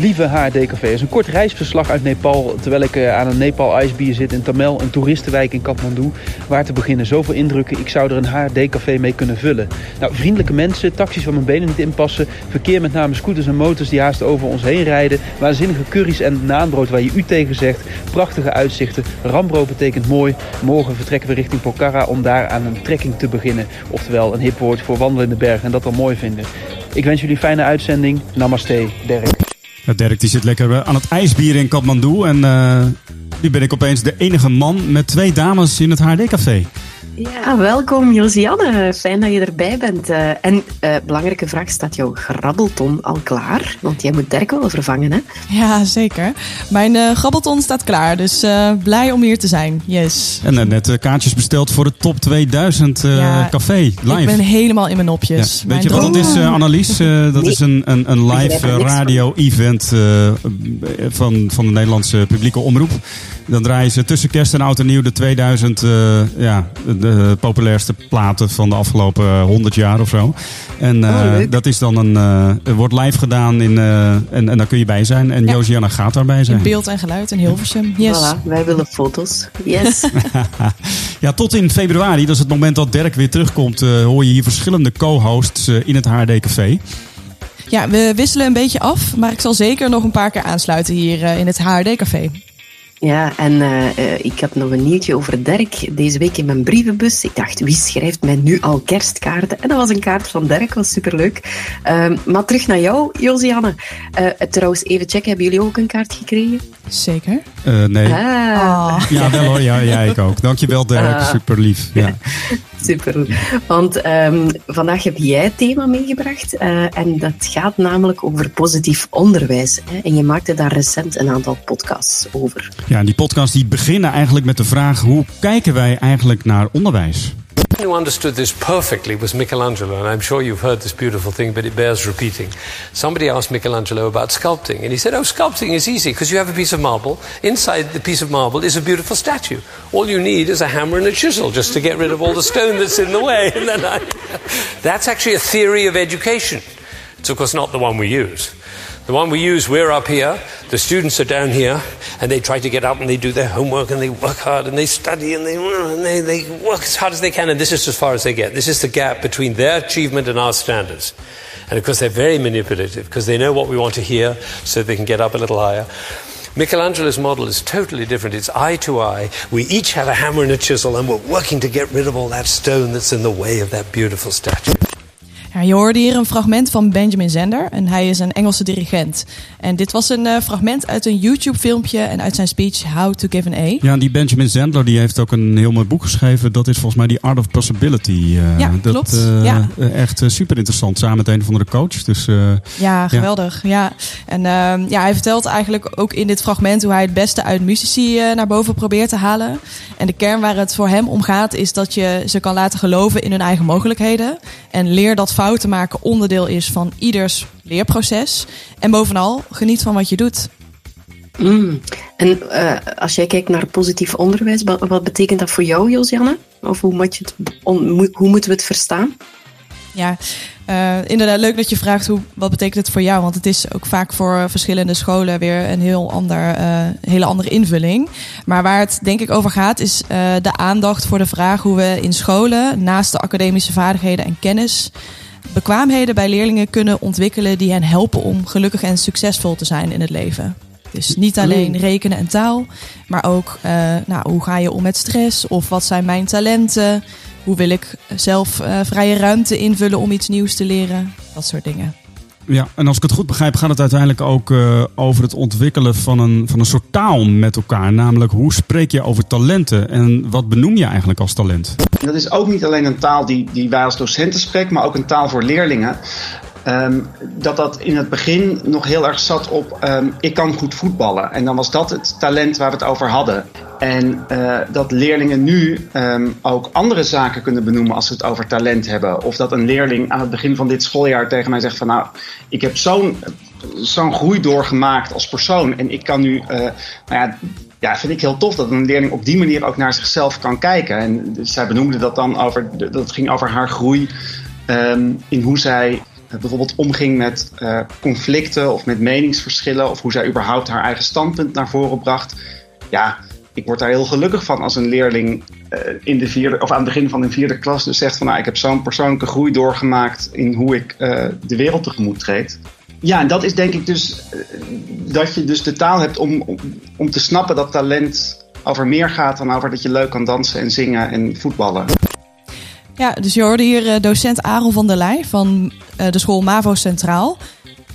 Lieve HRD Café is een kort reisverslag uit Nepal terwijl ik eh, aan een Nepal ijsbier zit in Tamel, een toeristenwijk in Kathmandu. Waar te beginnen, zoveel indrukken, ik zou er een HRD Café mee kunnen vullen. Nou, vriendelijke mensen, taxis waar mijn benen niet in passen, verkeer met name scooters en motors die haast over ons heen rijden, waanzinnige curry's en naanbrood waar je u tegen zegt, prachtige uitzichten, rambro betekent mooi. Morgen vertrekken we richting Pokhara om daar aan een trekking te beginnen. Oftewel een hip woord voor wandelen in de bergen en dat dan mooi vinden. Ik wens jullie fijne uitzending. Namaste, Dirk. Ja, Dirk die zit lekker eh, aan het ijsbier in Kathmandu. En eh, nu ben ik opeens de enige man met twee dames in het HRD-café. Ja, welkom Josianne. Fijn dat je erbij bent. Eh, en uh, belangrijke vraag, staat jouw grabbelton al klaar? Want jij moet Dirk wel vervangen, hè? Ja, zeker. Mijn uh, grabbelton staat klaar, dus blij om hier te zijn. Yes. En net kaartjes besteld voor het Top 2000 ja, café, live. Ik ben helemaal in mijn nopjes. Ja. Weet je wat dat is, Annelies? dat nee. is een, een, een live radio-event van, van de Nederlandse publieke omroep. Dan draaien ze tussen kerst en oud en nieuw de 2000 ja, de populairste platen van de afgelopen 100 jaar of zo. En uh, oh, dat is dan een, uh, wordt live gedaan in, uh, en, en daar kun je bij zijn. En ja. Josiana gaat daarbij zijn. In beeld en geluid in Hilversum. Yes. Voilà, wij willen foto's. Yes. ja, tot in februari, dat is het moment dat Dirk weer terugkomt, hoor je hier verschillende co-hosts in het HRD Café. Ja, we wisselen een beetje af, maar ik zal zeker nog een paar keer aansluiten hier in het HRD Café. Ja, en uh, uh, ik had nog een nieuwtje over Dirk. Deze week in mijn brievenbus. Ik dacht, wie schrijft mij nu al kerstkaarten? En dat was een kaart van Dirk, was superleuk. Uh, maar terug naar jou, Josianne. trouwens, even checken, hebben jullie ook een kaart gekregen? Zeker. nee. Ah. Ja, wel hoor. Ja, ja, ik ook. Dankjewel, Dirk. Ah. Super lief. Ja. Super. Want um, vandaag heb jij het thema meegebracht. en dat gaat namelijk over positief onderwijs. Hè? En je maakte daar recent een aantal podcasts over. Ja, die podcasts die beginnen eigenlijk met de vraag: hoe kijken wij eigenlijk naar onderwijs? Who understood this perfectly was Michelangelo, and I'm sure you've heard this beautiful thing, but it bears repeating. Somebody asked Michelangelo about sculpting, and he said, Oh, sculpting is easy because you have a piece of marble. Inside the piece of marble is a beautiful statue. All you need is a hammer and a chisel just to get rid of all the stone that's in the way. I... That's actually a theory of education. It's, of course, not the one we use. The one we use, we're up here, the students are down here, and they try to get up and they do their homework and they work hard and they study and they, and they, they work as hard as they can, and this is as far as they get. This is the gap between their achievement and our standards. And of course, they're very manipulative because they know what we want to hear so they can get up a little higher. Michelangelo's model is totally different. It's eye to eye. We each have a hammer and a chisel, and we're working to get rid of all that stone that's in the way of that beautiful statue. Ja, je hoorde hier een fragment van Benjamin Zender en hij is een Engelse dirigent. En dit was een uh, fragment uit een YouTube-filmpje en uit zijn speech How to Give an A. Ja, die Benjamin Zender die heeft ook een heel mooi boek geschreven. Dat is volgens mij die Art of Possibility. Uh, ja, dat, klopt. Uh, ja. Echt super interessant, samen met een van de coach. Dus, ja, geweldig. Ja. ja. En ehm, ja, hij vertelt eigenlijk ook in dit fragment hoe hij het beste uit muzici naar boven probeert te halen. En de kern waar het voor hem om gaat is dat je ze kan laten geloven in hun eigen mogelijkheden. En leer dat fouten maken onderdeel is van ieders leerproces. En bovenal, geniet van wat je doet. Mm. En uh, als jij kijkt naar positief onderwijs, wat, wat betekent dat voor jou, Josianne? Of hoe, moet je het, hoe moeten we het verstaan? Ja, uh, inderdaad, leuk dat je vraagt hoe, wat betekent het voor jou? Want het is ook vaak voor verschillende scholen weer een heel ander, uh, hele andere invulling. Maar waar het denk ik over gaat, is uh, de aandacht voor de vraag hoe we in scholen, naast de academische vaardigheden en kennis, bekwaamheden bij leerlingen kunnen ontwikkelen die hen helpen om gelukkig en succesvol te zijn in het leven. Dus niet alleen rekenen en taal, maar ook uh, nou, hoe ga je om met stress of wat zijn mijn talenten? Hoe wil ik zelf uh, vrije ruimte invullen om iets nieuws te leren? Dat soort dingen. Ja, en als ik het goed begrijp, gaat het uiteindelijk ook uh, over het ontwikkelen van een, van een soort taal met elkaar. Namelijk, hoe spreek je over talenten en wat benoem je eigenlijk als talent? Dat is ook niet alleen een taal die, die wij als docenten spreken, maar ook een taal voor leerlingen. Um, dat dat in het begin nog heel erg zat op um, ik kan goed voetballen. En dan was dat het talent waar we het over hadden. En uh, dat leerlingen nu um, ook andere zaken kunnen benoemen als ze het over talent hebben. Of dat een leerling aan het begin van dit schooljaar tegen mij zegt van nou, ik heb zo'n zo'n groei doorgemaakt als persoon. En ik kan nu, uh, nou ja, ja, vind ik heel tof dat een leerling op die manier ook naar zichzelf kan kijken. En zij benoemde dat dan over, dat ging over haar groei um, in hoe zij bijvoorbeeld omging met conflicten of met meningsverschillen. Of hoe zij überhaupt haar eigen standpunt naar voren bracht. Ja, ik word daar heel gelukkig van als een leerling uh, in de vierde, of aan het begin van een vierde klas dus zegt van nou, ik heb zo'n persoonlijke groei doorgemaakt in hoe ik uh, de wereld tegemoet treed. Ja, en dat is denk ik dus dat je dus de taal hebt om, om, te snappen dat talent over meer gaat dan over dat je leuk kan dansen en zingen en voetballen. Ja, dus je hoorde hier docent Aaron van der Leij van de school MAVO Centraal.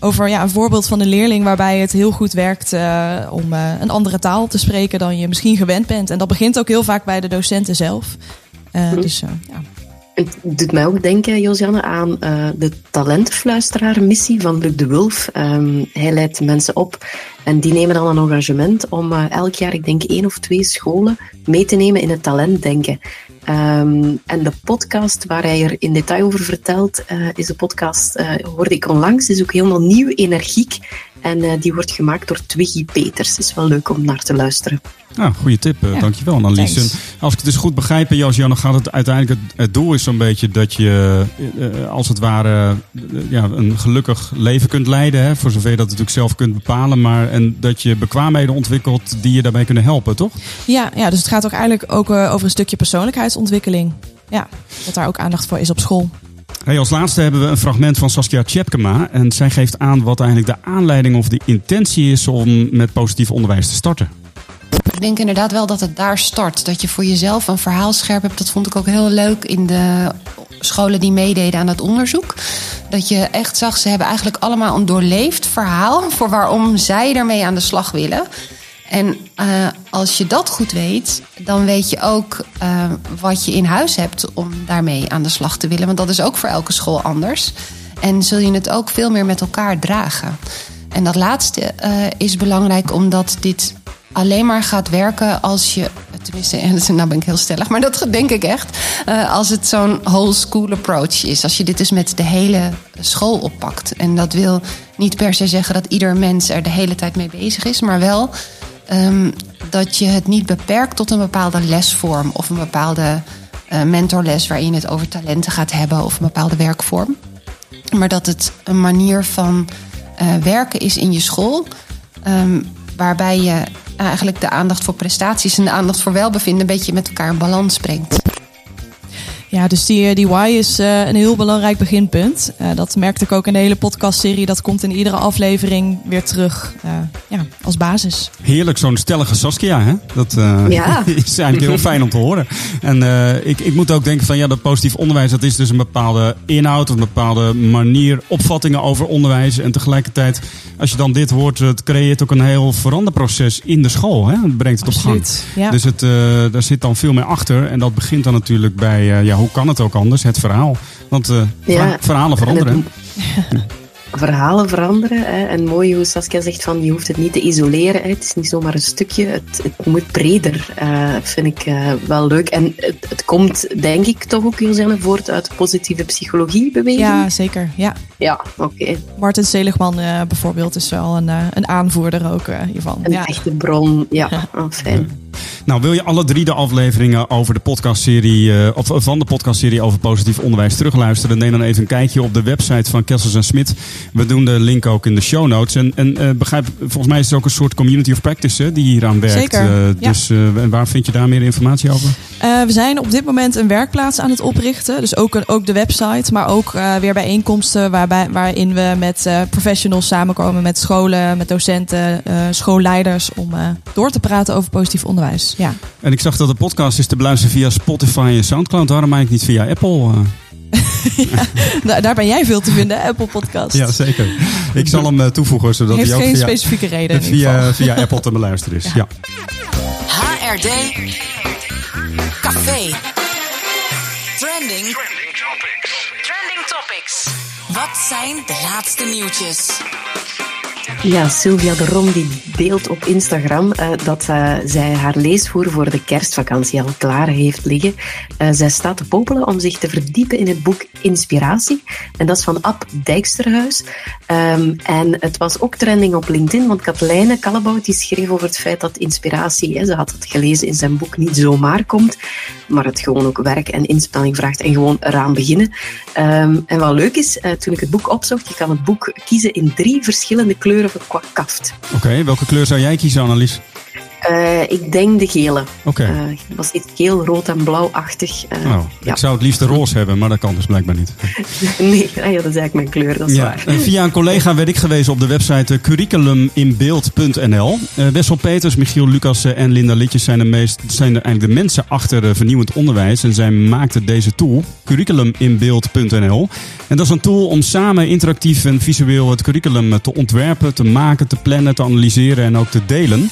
Over ja, een voorbeeld van een leerling waarbij het heel goed werkt uh, om uh, een andere taal te spreken dan je misschien gewend bent. En dat begint ook heel vaak bij de docenten zelf. Uh, mm. Dus ja. Het doet mij ook denken, Josianne, aan uh, de talentenfluisteraar-missie van Luc de Wulf. Um, hij leidt mensen op en die nemen dan een engagement om uh, elk jaar, ik denk één of twee scholen, mee te nemen in het talentdenken. Um, en de podcast waar hij er in detail over vertelt, uh, is de podcast, hoorde ik onlangs, is ook helemaal nieuw, energiek. En die wordt gemaakt door Twiggy Peters. is wel leuk om naar te luisteren. Nou, goede tip. Ja. Dankjewel, Annelies. En als ik het dus goed begrijp, Jos, dan gaat het uiteindelijk... Het, het doel is zo'n beetje dat je, uh, als het ware, uh, ja, een gelukkig leven kunt leiden. Hè, voor zover je dat natuurlijk zelf kunt bepalen. Maar, en dat je bekwaamheden ontwikkelt die je daarbij kunnen helpen, toch? Ja, ja dus het gaat ook eigenlijk ook uh, over een stukje persoonlijkheidsontwikkeling. Ja, dat daar ook aandacht voor is op school. Hey, als laatste hebben we een fragment van Saskia Tjepkema. En zij geeft aan wat eigenlijk de aanleiding of de intentie is om met positief onderwijs te starten. Ik denk inderdaad wel dat het daar start. Dat je voor jezelf een verhaal scherp hebt. Dat vond ik ook heel leuk in de scholen die meededen aan het onderzoek. Dat je echt zag, ze hebben eigenlijk allemaal een doorleefd verhaal voor waarom zij ermee aan de slag willen. En uh, als je dat goed weet, dan weet je ook uh, wat je in huis hebt om daarmee aan de slag te willen. Want dat is ook voor elke school anders. En zul je het ook veel meer met elkaar dragen. En dat laatste uh, is belangrijk omdat dit alleen maar gaat werken als je. Tenminste, nou ben ik heel stellig, maar dat denk ik echt. Als het zo'n whole school approach is. Als je dit dus met de hele school oppakt. En dat wil niet per se zeggen dat ieder mens er de hele tijd mee bezig is, maar wel um, dat je het niet beperkt tot een bepaalde lesvorm of een bepaalde uh, mentorles waarin je het over talenten gaat hebben of een bepaalde werkvorm. Maar dat het een manier van uh, werken is in je school. Um, waarbij je eigenlijk de aandacht voor prestaties en de aandacht voor welbevinden een beetje met elkaar in balans brengt. Ja, dus die, die why is uh, een heel belangrijk beginpunt. Uh, dat merkte ik ook in de hele podcastserie. Dat komt in iedere aflevering weer terug uh, ja, als basis. Heerlijk, zo'n stellige Saskia. Hè? Dat ja. is eigenlijk heel fijn om te horen. En ik, ik moet ook denken van ja, dat positief onderwijs... dat is dus een bepaalde inhoud, een bepaalde manier, opvattingen over onderwijs. En tegelijkertijd, als je dan dit hoort... het creëert ook een heel veranderproces in de school. Hè? Het brengt het Absoluut, op gang. Ja. Dus het, daar zit dan veel meer achter. En dat begint dan natuurlijk bij... ja, hoe kan het ook anders? Het verhaal. Want uh, ja, verhalen veranderen. verhalen veranderen. Hè. En mooi hoe Saskia zegt van je hoeft het niet te isoleren. Hè. Het is niet zomaar een stukje. Het, het moet breder. Uh, vind ik uh, wel leuk. En het, het, komt denk ik toch ook, Josiane, voort uit positieve psychologiebeweging. Ja, zeker. Ja, ja oké. Okay. Martin Seligman uh, bijvoorbeeld is wel een, een aanvoerder ook hiervan. Een ja. echte bron. Ja, oh, fijn. Nou, wil je alle drie de afleveringen over de podcastserie, uh, of van de podcastserie over positief onderwijs terugluisteren? Neem dan even een kijkje op de website van Kessels en Smit. We doen de link ook in de show notes. En, en uh, begrijp, volgens mij is het ook een soort community of practice hè, die hieraan werkt. Zeker. Uh. Dus en waar vind je daar meer informatie over? we zijn op dit moment een werkplaats aan het oprichten. Dus ook, een, ook de website, maar ook weer bijeenkomsten waarbij, waarin we met professionals samenkomen, met scholen, met docenten, schoolleiders, om door te praten over positief onderwijs. Ja. En ik zag dat de podcast is te beluisteren via Spotify en Soundcloud. Waarom eigenlijk niet via Apple? Uh... ja, daar ben jij veel te vinden, Apple Podcast. Ja, zeker. Ik zal hem toevoegen zodat Heeft hij ook geen via, specifieke reden. via, via Apple te beluisteren is. Ja. HRD Café. Trending. Trending topics. Trending topics. Wat zijn de laatste nieuwtjes? Ja, Sylvia de Rom die deelt op Instagram uh, dat uh, zij haar leesvoer voor de kerstvakantie al klaar heeft liggen. Uh, zij staat te popelen om zich te verdiepen in het boek Inspiratie. En dat is van Ab Dijksterhuis. Um, en het was ook trending op LinkedIn, want Katelijne Kallebout die schreef over het feit dat inspiratie, hè, ze had het gelezen in zijn boek, niet zomaar komt, maar het gewoon ook werk en inspanning vraagt en gewoon eraan beginnen. Um, en wat leuk is, toen ik het boek opzocht, je kan het boek kiezen in drie verschillende kleuren Oké, welke kleur zou jij kiezen, Annelies? Uh, ik denk de gele. Oké. Okay. Uh, het was iets geel, rood en blauwachtig. Uh, oh, ja. Ik zou het liefst roze hebben, maar dat kan dus blijkbaar niet. nee, ah ja, dat is eigenlijk mijn kleur, dat is ja. waar. via een collega werd ik gewezen op de website curriculuminbeeld.nl. Wessel Peters, Michiel Lucas en Linda Litjes zijn, de meest, zijn eigenlijk de mensen achter vernieuwend onderwijs. En zij maakten deze tool, curriculuminbeeld.nl. En dat is een tool om samen interactief en visueel het curriculum te ontwerpen, te maken, te plannen, te analyseren en ook te delen.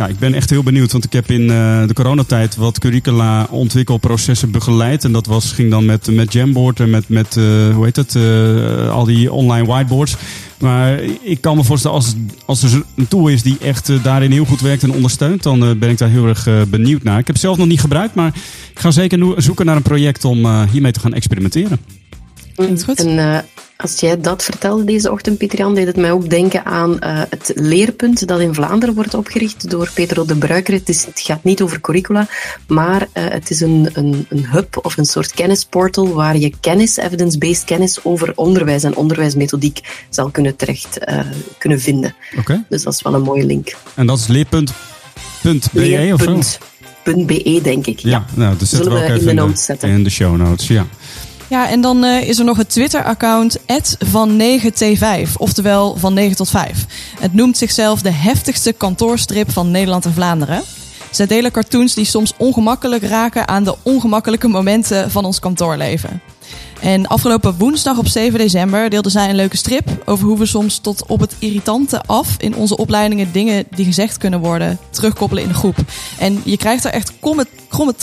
Ja, ik ben echt heel benieuwd, want ik heb in uh, de coronatijd wat curricula ontwikkelprocessen begeleid. En dat was, ging dan met, met Jamboard en met, met uh, hoe heet het, uh, al die online whiteboards. Maar ik kan me voorstellen, als, als er een tool is die echt daarin heel goed werkt en ondersteunt, dan ben ik daar heel erg benieuwd naar. Ik heb het zelf nog niet gebruikt, maar ik ga zeker zoeken naar een project om hiermee te gaan experimenteren. Goed. En als jij dat vertelde deze ochtend, Pieter-Jan, deed het mij ook denken aan uh, het leerpunt dat in Vlaanderen wordt opgericht door Pedro de Bruiker. Het, is, het gaat niet over curricula, maar uh, het is een, een, een hub of een soort kennisportal waar je kennis, evidence-based kennis over onderwijs en onderwijsmethodiek zal kunnen terecht kunnen vinden. Okay. Dus dat is wel een mooie link. En dat is leerpunt.be of zo? .be, denk ik. Ja, ja. nou, dat zetten Zullen we ook we in de notes zetten. In de show notes, ja. Ja, en dan uh, is er nog het Twitter-account van 9T5, oftewel van 9 tot 5. Het noemt zichzelf de heftigste kantoorstrip van Nederland en Vlaanderen. Zij delen cartoons die soms ongemakkelijk raken aan de ongemakkelijke momenten van ons kantoorleven. En afgelopen woensdag op 7 december deelde zij een leuke strip over hoe we soms tot op het irritante af in onze opleidingen dingen die gezegd kunnen worden terugkoppelen in de groep. En je krijgt er echt kromme, kromme,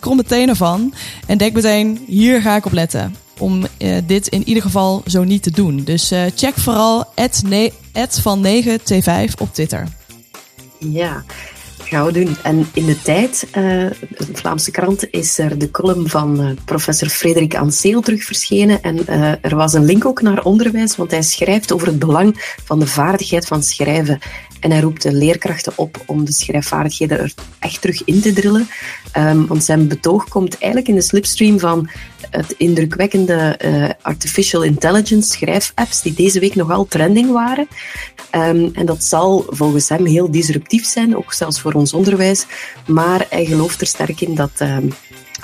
kromme tenen van. En denk meteen, hier ga ik op letten. Om uh, dit in ieder geval zo niet te doen. Dus uh, check vooral van 9T5 op Twitter. Ja, gaan we doen. En in de tijd, uh, de Vlaamse krant, is er de column van uh, professor Frederik Anseel terug verschenen. En uh, er was een link ook naar onderwijs, want hij schrijft over het belang van de vaardigheid van schrijven. En hij roept de leerkrachten op om de schrijfvaardigheden er echt terug in te drillen. Um, want zijn betoog komt eigenlijk in de slipstream van het indrukwekkende uh, artificial intelligence schrijfapps die deze week nogal trending waren. Um, en dat zal volgens hem heel disruptief zijn, ook zelfs voor ons onderwijs. Maar hij gelooft er sterk in dat um,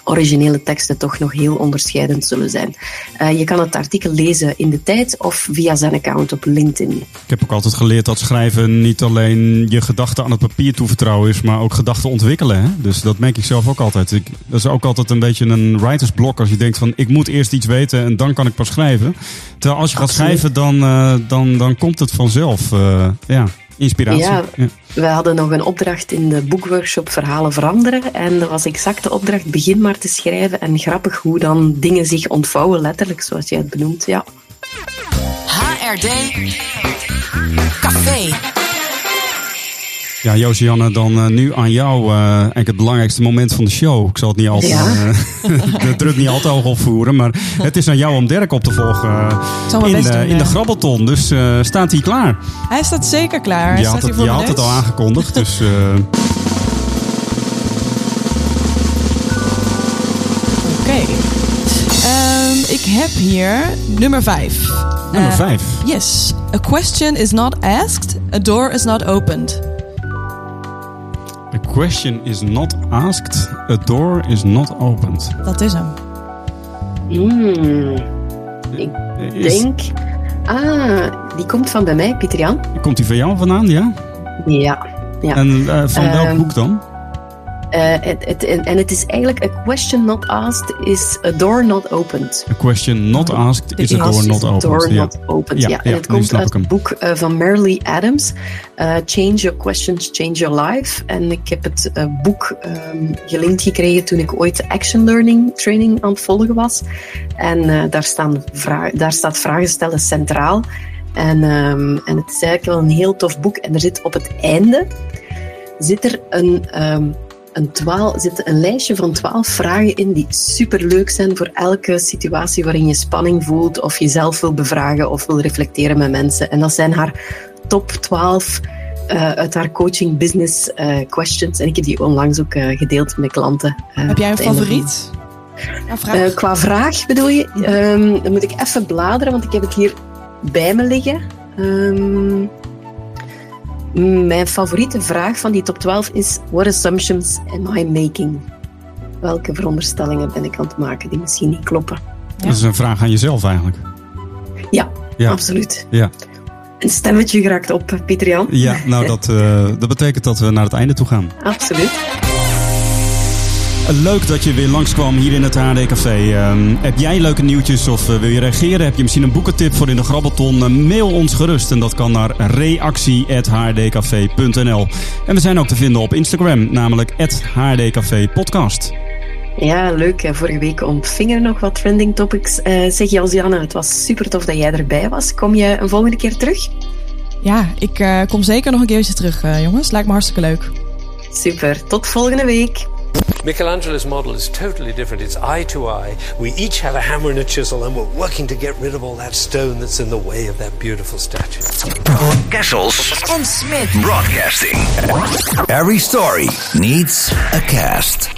originele teksten toch nog heel onderscheidend zullen zijn. Uh, je kan het artikel lezen in de tijd of via zijn account op LinkedIn. Ik heb ook altijd geleerd dat schrijven niet alleen je gedachten aan het papier toevertrouwen is, maar ook gedachten ontwikkelen. Hè? Dus dat merk ik zelf ook altijd. Ik, dat is ook altijd een beetje een writersblok als je denkt van ik moet eerst iets weten en dan kan ik pas schrijven. Terwijl als je gaat schrijven, dan, uh, dan, dan komt het vanzelf. Uh, ja. Inspiratie. Ja, ja, we hadden nog een opdracht in de boekworkshop Verhalen veranderen. En dat was exact de opdracht, begin maar te schrijven. En grappig hoe dan dingen zich ontvouwen, letterlijk, zoals jij het benoemt. Ja. HRD Café. Ja, Josianne, dan uh, nu aan jou uh, eigenlijk het belangrijkste moment van de show. Ik zal het niet altijd, ja. uh, de druk niet altijd hoog opvoeren, maar het is aan jou om Dirk op te volgen in, doen, in de grabbelton. Dus staat hij klaar? Hij staat zeker klaar. Hij je staat had, het, voor je de had het neus. al aangekondigd, dus... Um, ik heb hier nummer 5. Nummer 5? yes. A question is not asked, a door is not opened. A question is not asked, a door is not opened. Dat is hem. Mm, ik Is- denk... Ah, die komt van bij mij, Pieter Jan. Komt die van jou vandaan, ja? Ja. ja. En eh, van welk Ehm, boek dan? Eh, het, het, en het is eigenlijk a question not asked is a door not opened. A question not asked is a door not opened. door ja. not opened. Ja, Ja, en ja, het komt uit het boek eh, van Marilee Adams, eh, Change Your Questions, Change Your Life. En ik heb het boek ehm, gelinkt gekregen toen ik ooit de Action Learning Training aan het volgen was. En daar, staan daar staat vragen stellen centraal. En, ehm, en het is eigenlijk wel een heel tof boek. En er zit op het einde zit er een, ehm, een, twaal, zit een lijstje van twaalf vragen in die superleuk zijn voor elke situatie waarin je spanning voelt of jezelf wil bevragen of wil reflecteren met mensen. En dat zijn haar top 12 uh, uit haar coaching business uh, questions. En ik heb die onlangs ook uh, gedeeld met klanten. heb jij een favoriet? Vraag? qua vraag bedoel je? Um, dan moet ik even bladeren, want ik heb het hier bij me liggen. Um, mijn favoriete vraag van die top 12 is: What assumptions am I making? Welke veronderstellingen ben ik aan het maken die misschien niet kloppen? Ja. Dat is een vraag aan jezelf eigenlijk. Ja, ja. absoluut. Ja. Een stemmetje geraakt op, Pieter Jan. Ja, nou dat, uh, dat betekent dat we naar het einde toe gaan. Absoluut. Leuk dat je weer langskwam hier in het HD Café. Uh, heb jij leuke nieuwtjes of uh, wil je reageren? Heb je misschien een boekentip voor in de grabbelton? Uh, mail ons gerust en dat kan naar reactie.hdcafé.nl. En we zijn ook te vinden op Instagram, namelijk @hdcafé podcast. Ja, leuk. Vorige week ontvingen nog wat trending topics. Uh, zeg Josianne, het was super tof dat jij erbij was. Kom je een volgende keer terug? Ja, ik uh, kom zeker nog een keertje terug, uh, jongens. Lijkt me hartstikke leuk. Super. Tot volgende week. Michelangelo's model is totally different. It's eye to eye. We each have a hammer and a chisel, and we're working to get rid of all that stone that's in the way of that beautiful statue. Kessels en Smith Broadcasting. Every story needs a cast.